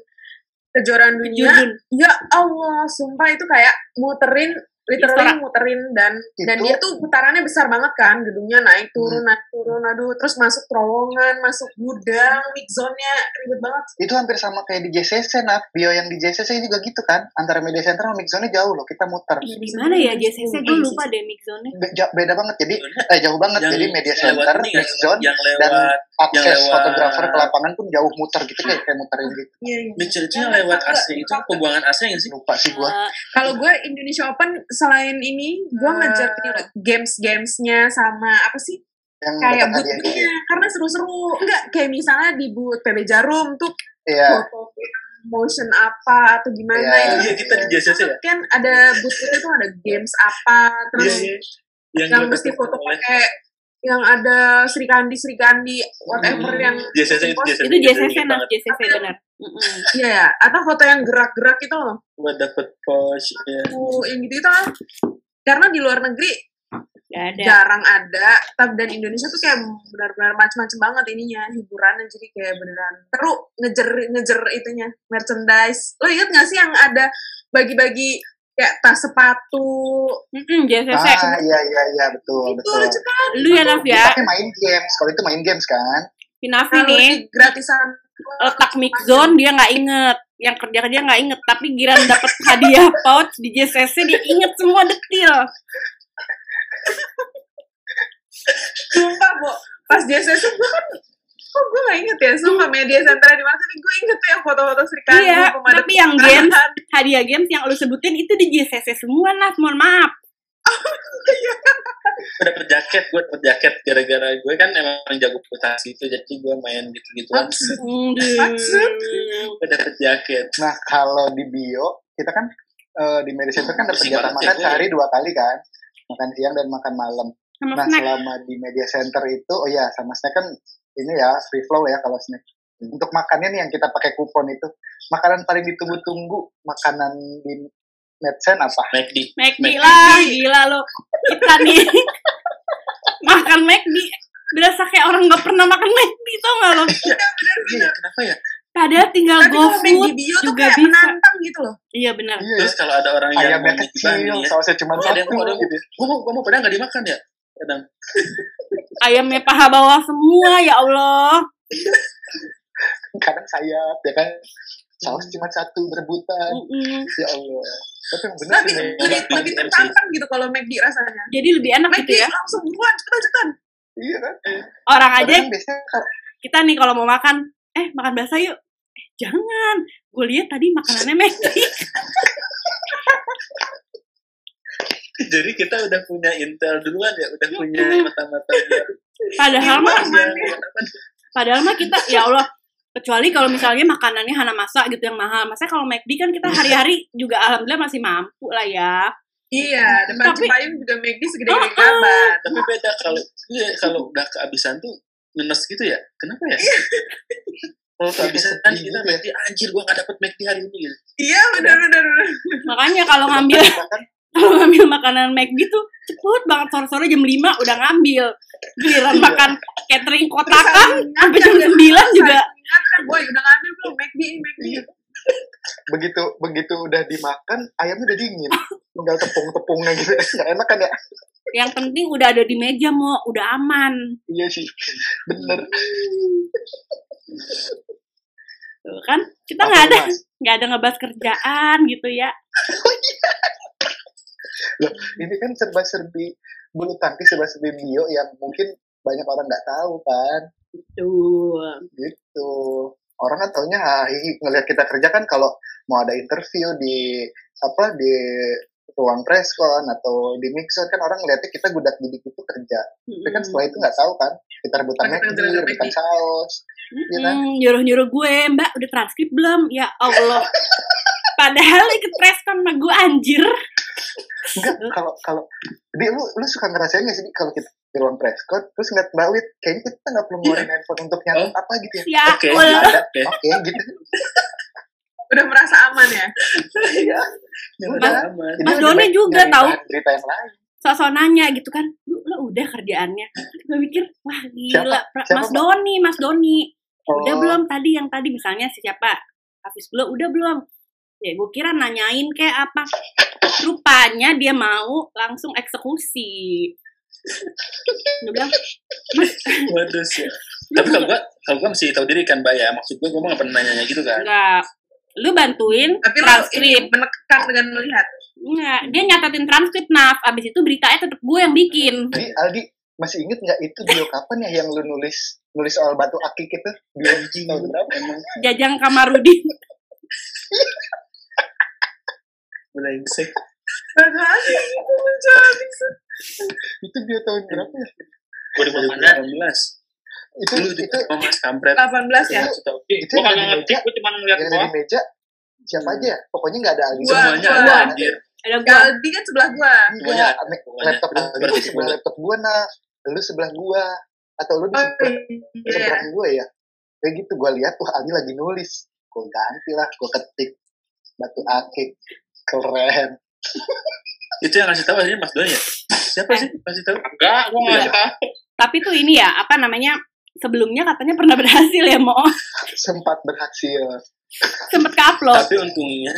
kejuaraan dunia, Judun. ya Allah, sumpah itu kayak muterin, literally muterin dan dan Itu- dia tuh putarannya besar banget kan, gedungnya naik turun naik turun, aduh, terus masuk terowongan, masuk gudang, mix zone-nya ribet banget. Itu hampir sama kayak di JCC nah. Bio yang di JCC juga gitu kan. Antara media center sama mix zone jauh loh. Kita muter. Iya, di mana ya JCC? Gue lupa deh mix zone-nya. Be- beda banget. Jadi eh, jauh banget. Yang Jadi media center, mix zone, yang dan akses yang lewat- fotografer ke lapangan pun jauh muter gitu kayak kayak muterin gitu. Iya, iya. Yang lewat AC itu pembuangan AC nggak sih? Lupa sih gua. Eh, Kalau gue Indonesia Open selain ini, gue ngejar ini loh, games-gamesnya sama apa sih? Yang Kayak hadiahnya. booth-nya, karena seru-seru. Enggak, kayak misalnya di booth PB Jarum tuh Iya. foto motion apa atau gimana Iya. itu Iya kita di JCC ya. kan ada booth-boothnya tuh ada games apa terus Iya, iya. Yang, yang mesti foto pakai yang ada Sri Kandi Sri Kandi whatever Hmm. yang JCC itu JCC. itu JCC ingat nah banget. JCC benar. Iya ya atau foto yang gerak-gerak itu loh Gua dapet pose ya. tuh yang gitu itu lah karena di luar negeri Gak ada. jarang ada tapi dan Indonesia tuh kayak benar-benar macam-macam banget ininya hiburannya jadi kayak beneran seru ngejer ngejer itunya merchandise lo inget gak sih yang ada bagi-bagi kayak tas sepatu Mm-mm, JCC. Ah iya iya iya betul itu betul. lucu kan Lu ya Naf ya, Tapi main games. Kalau itu main games kan. Kalau nih. gratisan letak mix zone dia nggak inget. Yang kerja kerja nggak inget. Tapi giran dapat hadiah pouch di JCC dia inget semua detil sumpah bo. Pas JCC gue kan kok gue gak inget ya? Sumpah media center di mana gue inget tuh yang foto-foto Sri Kandi Iya, tapi yang games hadiah games yang lu sebutin itu di JCC semua Naf mohon maaf Gue dapet jaket, gue dapet jaket gara-gara gue kan emang jago putasi itu jadi gue main gitu-gituan. Maksud. Gue dapet jaket. Nah kalau di bio kita kan eh, di media center kan dapat jatah makan ya, sehari dua kali kan. Makan siang dan makan malam. sama Nah snack selama di media center itu, oh ya sama snack kan ini ya free flow ya kalau snack. Untuk makannya nih yang kita pakai kupon itu, makanan paling ditunggu-tunggu makanan di Medsen apa? McD. McD lah gila lo kita nih makan McD berasa kayak orang nggak pernah makan McD tau gak lo Iya, kenapa ya? padahal tinggal main GoFood juga kayak bisa menantang gitu loh iya benar Iya Terus kalau ada orang yang Ayamnya mau kecil, ya, sausnya cuma Oh, ada yang satu mau, ada yang gitu. gue mau, gue mau padahal nggak dimakan ya. Kadang. ayamnya paha bawah semua ya Allah Kadang sayap ya kan. Saus cuma satu berebutan. Mm-mm. Ya Allah. Tapi yang bener tapi sih, lebih lebih tertantang gitu kalau McD rasanya. Jadi lebih enak McD gitu ya? langsung buruan cepetan cepetan Iya kan? orang aja biasanya kita nih kalau mau makan eh makan bakso yuk. Eh jangan. Gue lihat tadi makanannya McD Jadi kita udah punya intel duluan ya, udah punya mata-mata padahal mah Iya, padahal mah kita ya Allah kecuali kalau misalnya makanannya hana masa gitu yang mahal masa kalau McD kan kita hari-hari juga alhamdulillah masih mampu lah ya iya depan Tapi- Cipayung juga McD segede-gede Oh, oh. kabar Tapi beda kalau iya, kalau udah kehabisan tuh ngenes gitu ya. Kenapa ya? Kalau kehabisan kan kita McD anjir gua gak dapet McD hari ini gitu. iya benar benar makanya kalau ngambil kalau ngambil makanan McD tuh cepet banget sore-sore jam 5 udah ngambil. Giliran makan catering kotakan sampai jam 9 juga. Ingatkan, boy udah ngambil belum McD ini McD begitu begitu udah dimakan ayamnya udah dingin. Tinggal tepung-tepungnya gitu. Nggak enak kan ya? Yang penting udah ada di meja mau, udah aman. Iya sih, bener. Tuh kan kita nggak ada nggak ada ngebahas kerjaan gitu ya. Loh, ini kan serba-serbi bulu tangkis serba-serbi bio yang mungkin banyak orang nggak tahu kan. Tuh. gitu orang kan taunya ah, hi- ngelihat kita kerja kan kalau mau ada interview di apa di ruang preskon atau di mixer kan orang ngeliatnya kita gudak gidik itu kerja tapi kan setelah itu nggak tahu kan kita rebutan Rebutan McD, gelar rebutan saus Iya kan? nyuruh nyuruh gue mbak udah transkrip belum ya Allah padahal ikut preskon sama gue anjir enggak kalau kalau di lu lu suka ngerasain nggak sih kalau kita di ruang preskon terus ngeliat mbak Wit kayaknya kita nggak perlu ngeluarin handphone untuk nyatet Oh. apa gitu ya ya Oke, Allah. ada Oke. oke gitu Udah merasa aman ya? iya udah aman. Jadi Mas Doni juga tahu. berita yang lain sosok nanya gitu kan lu, lu udah kerjaannya gue mikir wah gila Pra- Siapa, Mas Mbak? Doni Mas Doni udah Oh. belum tadi yang tadi misalnya si siapa Hafiz belum udah belum ya gue kira nanyain kayak apa. Rupanya dia mau langsung eksekusi. Gue bilang Waduh sih. Tapi kalau gua kalau gua mesti tahu diri kan, Mbak ya. Maksud gua mah nggak pernah nanya gitu kan. enggak lu bantuin Tapi transkrip. menekan dengan melihat. enggak dia nyatetin transkrip naf. Abis itu beritanya tetap gue yang bikin. Jadi Aldi masih inget nggak itu bio kapan ya yang lu nulis nulis soal batu akik itu? Bio tahun berapa? Emang jajang kamarudin Brengsek. Aduh, asik itu menjadi itu bio tahun berapa ya 2018. itu Lu itu itu Mas kampret. 18 ya? Itu kagak ada di ngerti, meja gue cuma ngeliat yang ada di meja siapa aja ya pokoknya nggak ada Aldi Gua, Semuanya gua. ada anjir. ada gue Galdi kan sebelah gua. Semuanya ada. Semuanya. laptop Aldi sebelah laptop gua nah lu sebelah gua atau lu di Oh, sebelah iya. seberang gua ya kayak gitu gua lihat wah Aldi lagi nulis gua ganti lah gua ketik batu akik keren Itu yang ngasih tahu akhirnya Mas Doni ya? Siapa sih ngasih tahu? Enggak, gue nggak Iya. tahu. tapi tuh ini ya apa namanya sebelumnya katanya pernah berhasil ya mau sempat berhasil sempet ke upload Tapi untungnya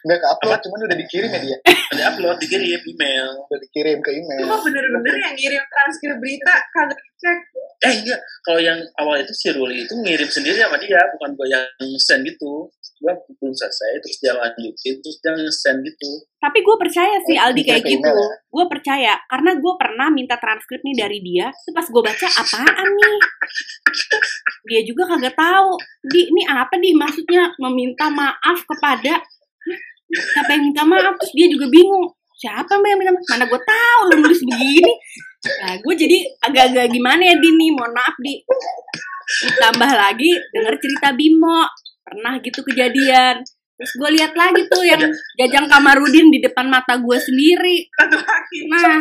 nggak ke upload cuman udah dikirim ya dia ada upload dikirim email. udah dikirim ke email Kok bener-bener yang ngirim transkrip berita kagak cek. Eh enggak, kalau yang awal itu si Ruli itu ngirim sendiri sama dia, bukan gue yang send gitu. Gue belum selesai, terus dia lanjutin, terus dia send gitu. tapi gue percaya sih Oh, Aldi kayak gitu ya? gue percaya karena gue pernah minta transkrip nih dari dia terus pas gue baca apaan nih dia juga kagak tahu di ini apa di maksudnya meminta maaf kepada? Siapa yang minta maaf? Terus dia juga bingung siapa mbak yang minta maaf? Mana gue tahu lu nulis begini. Nah gue jadi agak-agak gimana ya Di nih? Mohon maaf di. Ditambah lagi denger cerita Bimo. Pernah gitu kejadian. Terus gue lihat lagi tuh yang jajang Kamarudin di depan mata gue sendiri. Nah.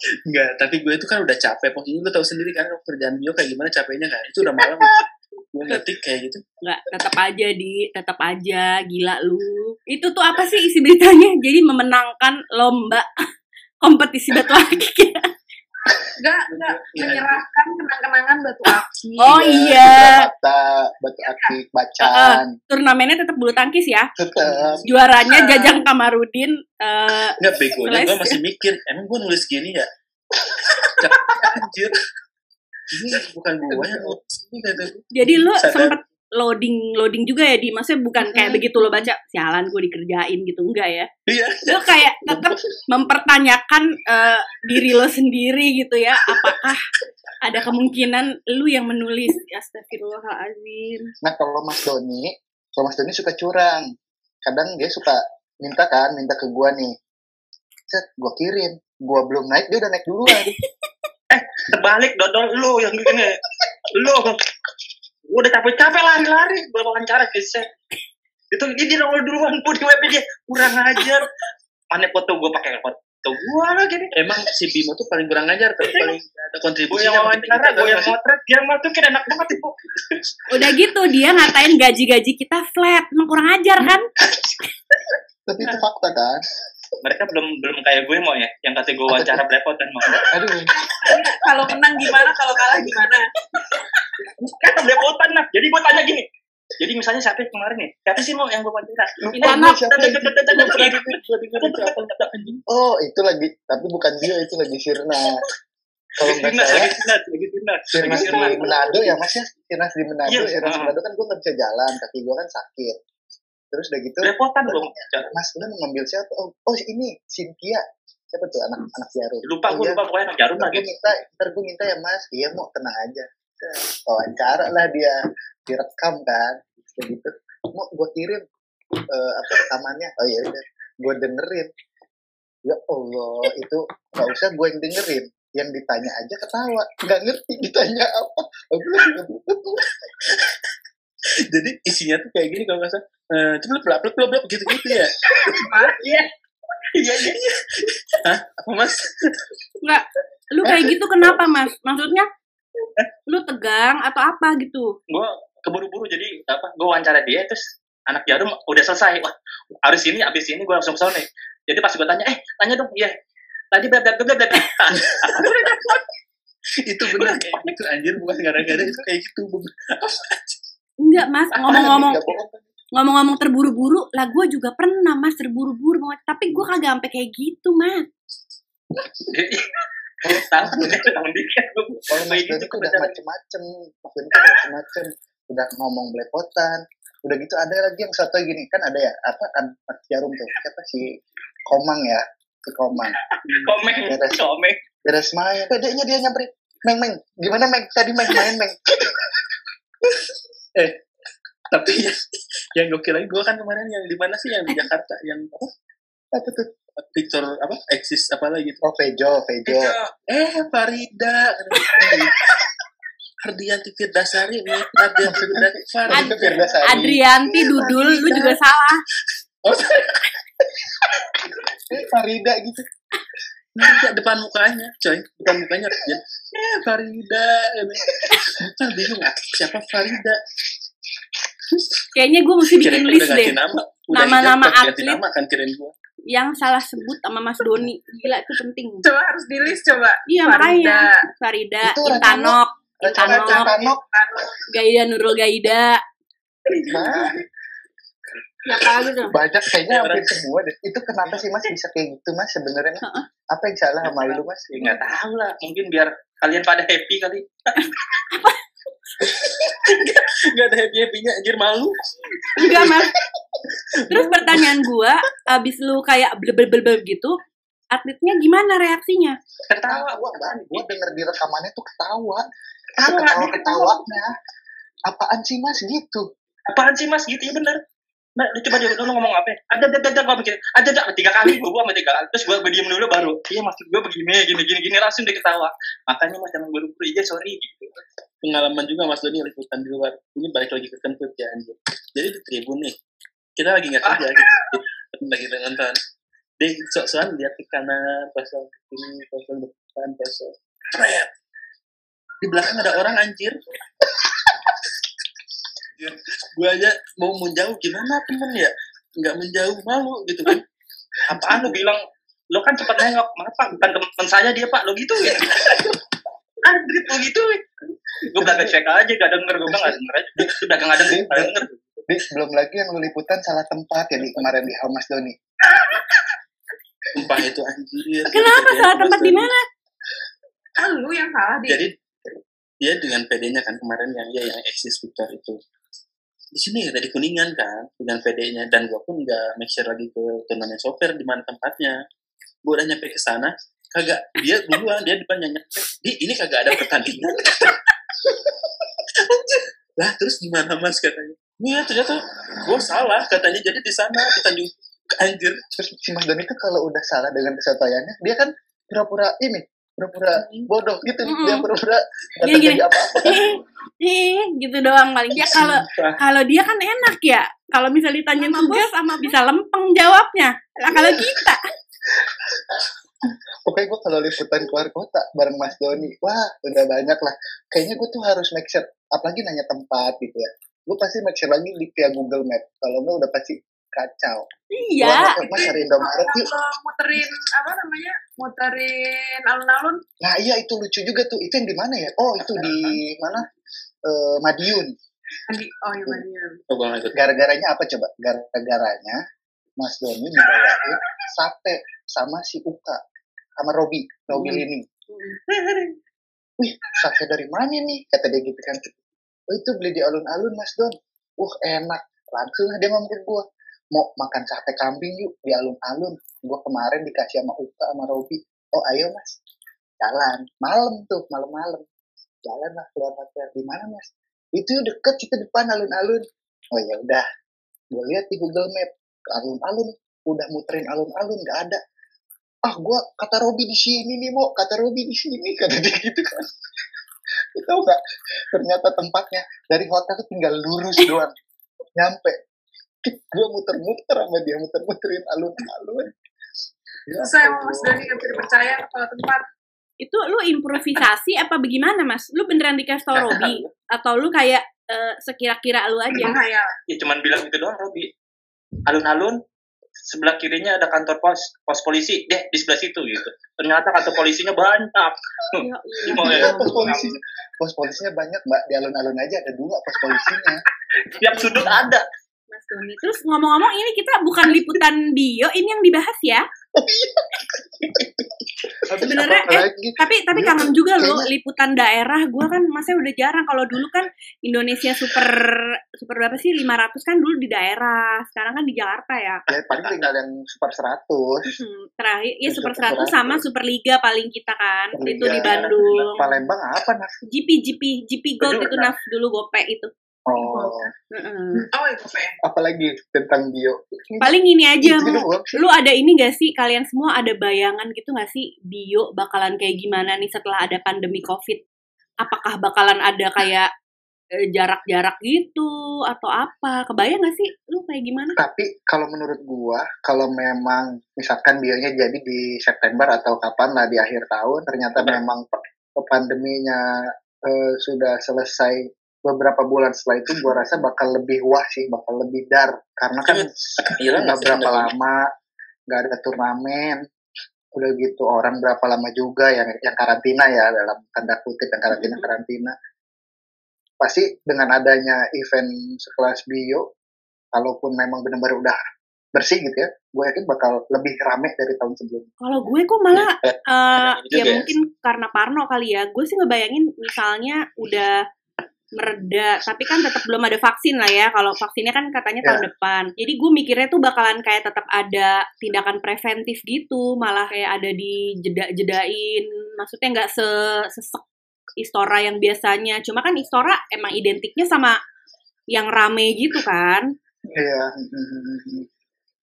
Enggak, tapi gue itu kan udah capek. Posisinya lu tahu sendiri kan kerjaan bio kayak gimana capeknya kan. Itu udah malam. Gue ngetik kayak gitu. nggak tetap aja di tetap aja gila lu itu tuh apa sih isi beritanya jadi memenangkan lomba kompetisi batu akik ya Enggak, enggak. Iya. Menyerahkan kenang-kenangan batu aki. oh iya mata batu akik bacaan turnamennya tetap bulu tangkis ya tetap juaranya. Jajang Kamarudin eh Enggak begonya gue masih mikir, emang gue nulis gini ya? Anjir. Ini bukan gue yang ini kata jadi lu Sadar. sempet loading loading juga ya di? Maksudnya bukan kayak Hmm. begitu lo baca sialan gue dikerjain gitu. Enggak ya. Iya. lo kayak tetap mempertanyakan eh, diri lo sendiri gitu ya. Apakah ada kemungkinan lu yang menulis? Astagfirullahalazim nah kalau Mas Doni kalau Mas Doni suka curang. Kadang dia suka minta kan minta ke gua nih. Set gua kirim. Gua belum naik dia udah naik duluan Terbalik, dodol lu yang gini. Lu. Gua udah capek-capek lari-lari. Gue wawancara kisah. Itu dia dia nongol duluan gue di webnya dia. Kurang ajar. Mana foto gue pakai foto gue lagi nih. Emang si Bimo tuh paling kurang ngajar, tapi paling ada Gue kontribusi. yang wawancara, gue yang motret, dia masukin enak banget ibu. udah gitu dia ngatain gaji-gaji kita flat emang kurang ajar kan tapi itu fakta kan Mereka belum belum kayak gue mau ya, yang kata gue wawancara belepotan mau. aduh Kalau menang gimana, kalau kalah gimana? Kata belepotan lah. Jadi gue tanya gini, Jadi misalnya siapa kemarin nih? Siapa sih mau yang gue wawancara? Ini Oh, Oh, itu lagi, tapi bukan dia, itu lagi Sirna. Kalau nggak salah, lagi. Sirnas Lagi di. Manado ya mas ya, Sirnas di Manado, Iya, Sirnas di. Manado kan gue nggak bisa jalan, kaki gue kan sakit. Terus udah gitu, Repotan dong. Mas mau ngambil siapa? Oh, oh ini Cynthia. Siapa tuh anak anak jarum? Lupa oh, gue iya. lupa pokoknya anak jarum lagi. minta, ntar gue minta ya mas. Iya mau tenang aja. Wawancara lah dia, direkam kan, kayak gitu. Mau gue kirim eh, apa rekamannya? Oh iya udah, gue dengerin. Ya Allah, itu nggak usah gue yang dengerin. Yang ditanya aja ketawa, nggak ngerti ditanya apa. Jadi isinya tuh kayak gini kalau nggak salah. Eh, ceplok plak plak plak gitu gitu ya. Iya. Iya, iya, iya. Hah? Apa mas? Enggak, lu kayak gitu kenapa mas? Maksudnya lu tegang atau apa gitu? Gue keburu-buru jadi apa? Gue wawancara dia terus anak jarum udah selesai. Wah, harus ini, abis ini gue langsung ke sana nih. Jadi pas gue tanya, eh, tanya dong, iya. Tadi blab blab blab blab. itu benar kayak gitu anjir bukan gara-gara itu kayak gitu Enggak mas, ngomong-ngomong? Ngomong-ngomong terburu-buru, lah gue juga pernah mas terburu-buru, mau- tapi gue kagak sampai kayak gitu mas. Tangan tangan dikit. Kalau Mas tuh udah macem-macem, Mas udah macem-macem, udah ngomong belepotan, udah gitu ada lagi yang satu gini. Kan ada ya apa kan Mas Jarum tuh. Siapa si Komang ya? Si Komang. Komeng, Beres. komeng. beres main. Bedanya dia nyamperin. Meng Meng. Gimana Meng? Tadi main main Meng tapi yang, yang gokil lagi gue kan kemarin yang di mana sih? Yang di Jakarta yang apa? Apa tuh? Victor apa? Eksis apa lagi gitu oh Vejo Vejo. Eh Farida. Hardianti Firdasari nih. Hardianti Firdasari Ad- Firdasari. Adrianti Dudul, lu juga salah. oh eh, Farida gitu. Farida depan mukanya coy. Depan mukanya Ardian eh Farida bukan bingung siapa? Farida Kayaknya gue mesti bikin kirain list deh. nama udah Nama-nama atlet. nama kan kirain Yang salah sebut sama Mas Doni. Gila itu penting. Coba harus di list coba. Iya Farida. makanya. Farida, Intanok, Intanok, Gaida Nurul Gaida. nah, Ya gitu. banyak kayaknya Ya, hampir orang- semua deh itu kenapa sih Mas bisa kayak gitu Mas sebenarnya Heeh. apa yang salah sama lu Mas Ya, nggak tahu lah, mungkin biar kalian pada happy kali. nggak ada happy happynya anjir malu. Enggak mas. Terus pertanyaan gua, abis lu kayak blebel-blebel gitu, atletnya gimana reaksinya? Ketawa, ketawa bang gue denger di rekamannya tuh ketawa. Ketawa, ketawa ketawanya. Apaan sih mas? Gitu. Apaan sih mas? Gitu ya bener. Nah, lu coba dia lu ngomong apa? Ada ada ada gua mikir, ada ada tiga kali gua sama tiga kali. Terus gua diem dulu baru. Iya maksud gua begini gini gini gini langsung dia ketawa. Makanya mas jangan buru-buru iya sorry gitu. pengalaman juga Mas Doni liputan di luar ini balik lagi ke kentut ya anjir jadi di tribun nih kita lagi nggak kerja gitu lagi nonton dia sok-sokan lihat ke kanan pasal ke kiri pasal depan Pret. di belakang ada orang anjir gue aja mau menjauh gimana temen ya nggak menjauh malu gitu kan Apaan lu bilang lo kan cepet nengok, maaf pak, bukan teman saya dia pak, lo gitu ya. Andrit lo gitu. Gue belakang cek aja, gak denger, gue bilang gak denger aja. Itu udah gak denger, gak denger. Di, belum lagi yang liputan salah tempat ya di kemarin di Mas Doni sumpah itu anjir Kenapa salah tempat di mana? Kan lu yang salah di. jadi dia dengan PD-nya kan kemarin yang ya yang eksis Victor itu di sini ada di kuningan kan dengan PD-nya dan gua pun nggak make sure lagi ke turnamen soccer di mana tempatnya. Gua udah nyampe ke sana kagak dia duluan dia depan nyampe di ini kagak ada pertandingan. Lah terus gimana mas katanya? Iya ternyata gua salah katanya. Jadi di sana di Tanjung anjir. Terus si Mas Doni tuh kalau udah salah dengan kesotoyannya dia kan pura-pura ini pura-pura bodoh gitu Mm-mm. dia pura-pura nggak Gini, gini. terjadi apa-apa Eh, eh, gitu doang paling. Ya kalau kalau dia kan enak ya. Kalau misalnya ditanya tugas sama bisa lempeng jawabnya. Nah, kalau kita pokoknya gue kalau liputan keluar kota bareng Mas Doni wah udah banyak lah kayaknya gue tuh harus make sure apalagi nanya tempat gitu ya gue pasti make sure lagi di via Google Map kalau enggak udah pasti kacau iya. Gua, mas cari Indomaret yuk Kalau muterin apa namanya? Muterin alun-alun. nah iya itu lucu juga tuh itu yang di mana ya oh itu di mana Eh, Madiun Andi, oh iya. Oh, ikut. Gara-garanya apa coba? Gara-garanya Mas Doni dibawain sate sama si Uka sama Robi, Robi Hmm. Lini. Wih, sate dari mana nih? Kata dia gitu kan. Oh itu beli di alun-alun Mas Don. Wah enak. Langsung dia ngomong ke gue. Mau makan sate kambing yuk di alun-alun. Gue kemarin dikasih sama Uka sama Robi. Oh ayo mas. Jalan. Malam tuh, malam-malam. Jalan lah keluar hotel. Di mana mas? Itu deket situ depan alun-alun. Oh ya udah. Gue lihat di Google Map. Alun-alun. Udah muterin alun-alun. Gak ada. Ah gue kata Robi di sini nih mau. Kata Robi di sini. Kata dia gitu kan. Tahu nggak? Ternyata tempatnya dari hotel tuh tinggal lurus doang. Nyampe. Gue muter-muter sama dia muter-muterin alun-alun. Ya Susah emang Mas. Doni nggak bisa dipercaya kalau tempat. Itu lu improvisasi apa bagaimana, Mas? Lu beneran dikasih tau Robi? Atau lu kayak eh, sekira-kira lu aja? Menghayal. Ya cuman bilang gitu doang Robi. Alun-alun sebelah kirinya ada kantor pos pos polisi deh di sebelah situ gitu. Ternyata kantor polisinya banyak. Ya Gimana Iya, ya? pos polisinya. Pos polisinya banyak, Mbak. Di alun-alun aja ada dua pos polisinya. Tiap sudut ada. Mas Doni. Terus ngomong-ngomong ini kita bukan liputan bio, ini yang dibahas ya. Sebenarnya, eh? Tapi tapi Iya, kangen juga loh liputan daerah. Gua kan masnya udah jarang. Kalau dulu kan Indonesia super super berapa sih? 500 kan dulu di daerah. Sekarang kan di Jakarta ya. Ya, paling tinggal yang super 100. Hmm, terakhir ya Super Super 100 sama Super Liga paling kita kan. Super Itu Liga. di Bandung. Palembang apa, Nas? GP GP GP Gold itu naf dulu gope itu. Oh, Heeh. Oh itu PM. apalagi tentang bio. Paling ini aja lu ada ini gak sih? Kalian semua ada bayangan gitu gak sih? Bio bakalan kayak gimana nih setelah ada pandemi covid? Apakah bakalan ada kayak eh, jarak-jarak gitu atau apa? Kebayang gak sih? Lu kayak gimana? Tapi kalau menurut gua, kalau memang misalkan bionya jadi di September atau kapan lah di akhir tahun, ternyata memang pandeminya eh, sudah selesai beberapa bulan setelah itu, gua rasa bakal lebih wah sih, bakal lebih dar. Karena kan udah nggak berapa lama nggak ada turnamen, udah gitu orang berapa lama juga yang yang karantina ya dalam tanda kutip yang karantina karantina. Pasti dengan adanya event sekelas bio, kalaupun memang benar-benar udah bersih gitu ya, gue yakin bakal lebih rame dari tahun sebelumnya. kalau gue kok malah ya ya. mungkin karena Parno kali ya gue sih ngebayangin misalnya udah mereda. Tapi kan tetap belum ada vaksin lah ya. Kalau vaksinnya kan katanya tahun depan. Jadi gue mikirnya tuh bakalan kayak tetap ada tindakan preventif gitu. Malah kayak ada di jeda jedain maksudnya nggak se sesek istora yang biasanya. Cuma kan istora emang identiknya sama yang rame gitu kan. Iya. mhm.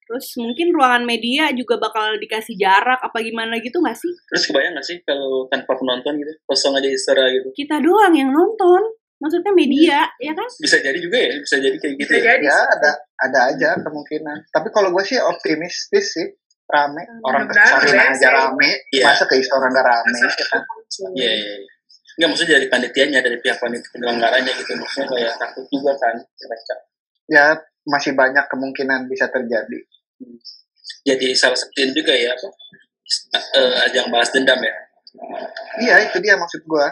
terus mungkin ruangan media juga bakal dikasih jarak apa gimana gitu nggak sih? Terus kebayang gak sih kalau tanpa penonton gitu, kosong aja istora gitu. kita doang yang nonton maksudnya media ya kan Bisa jadi juga ya, bisa jadi kayak gitu Bisa ya. jadi. Ya ada ada aja kemungkinan. Tapi kalau gue sih optimistis sih rame orang ke Sarina rame aja rame Iya. masa ke istora nggak rame ya kan Iya, iya. iya. Enggak, maksudnya dari panitianya, dari pihak panitia penyelenggaranya gitu. Maksudnya kayak takut juga kan. mereka. ya masih banyak kemungkinan bisa terjadi Jadi salah satu juga ya, apa, eh, ajang balas dendam ya. iya itu dia maksud gue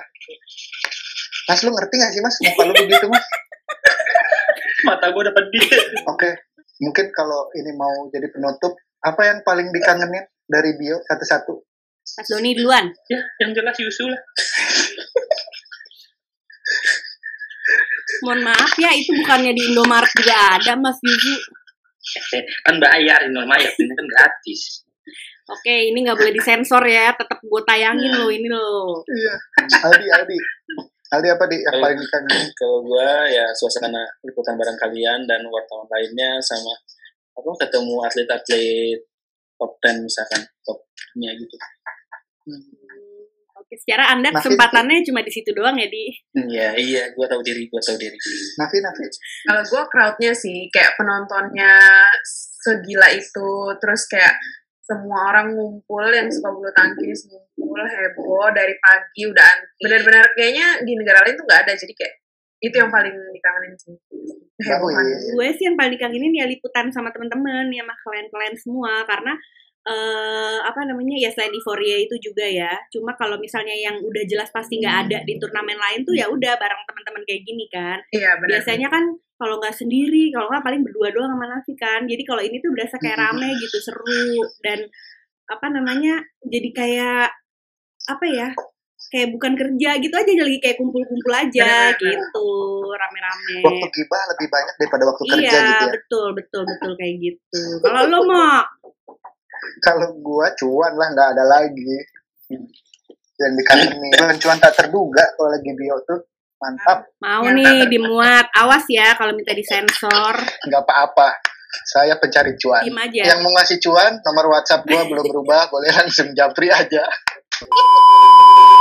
Mas lu ngerti gak sih mas muka lu begitu mas Mata gue dapat dia. oke mungkin kalau ini mau jadi penutup apa yang paling dikangenin dari bio satu-satu Mas Doni duluan Ya, yang jelas Yusu lah. mohon maaf ya itu bukannya di Indomaret juga ada Mas Yuzu Kan bayar, lumayan. Ini kan gratis. oke ini nggak boleh disensor ya tetap gue tayangin loh ini loh iya Aldi Aldi Aldi apa di yang Halo. paling dikangenin Kalau gua ya suasana liputan bareng kalian dan wartawan lainnya sama apa ketemu atlet-atlet top 10 misalkan topnya gitu. oke secara anda Makin kesempatannya cuma di situ doang ya di Iya, iya, gua tahu diri, gua tahu diri. Nafi Nafi Kalau gue crowdnya sih kayak penontonnya segila itu, terus kayak semua orang ngumpul yang suka bulu tangkis ngumpul heboh dari pagi udah antri. benar-benar kayaknya di negara lain tuh nggak ada jadi kayak itu yang paling dikangenin sih Bagus. gue sih yang paling dikangenin ya liputan sama temen-temen ya sama klien-klien semua karena eh apa namanya ya selain euforia itu juga ya. Cuma kalau misalnya yang udah jelas pasti nggak ada di turnamen lain tuh ya udah bareng teman-teman kayak gini kan. Iya benar. Biasanya kan kalau nggak sendiri, kalau nggak paling berdua doang sama Nafi kan. Jadi kalau ini tuh berasa kayak rame gitu, seru dan apa namanya jadi kayak apa ya? Kayak bukan kerja gitu aja, lagi kayak kumpul-kumpul aja Benar-benar. gitu, rame-rame. Waktu gibah lebih banyak daripada waktu kerja Iya, gitu ya. betul, betul, betul kayak gitu. Kalau lo mau Kalau gua cuan lah nggak ada lagi. Dan dikasih nih cuan, cuan tak terduga kalau lagi bio tuh mantap mau Yang nih dimuat, awas ya kalau minta disensor, nggak apa-apa. Saya pencari cuan. aja. Yang mau ngasih cuan nomor WhatsApp gua belum berubah boleh langsung japri aja.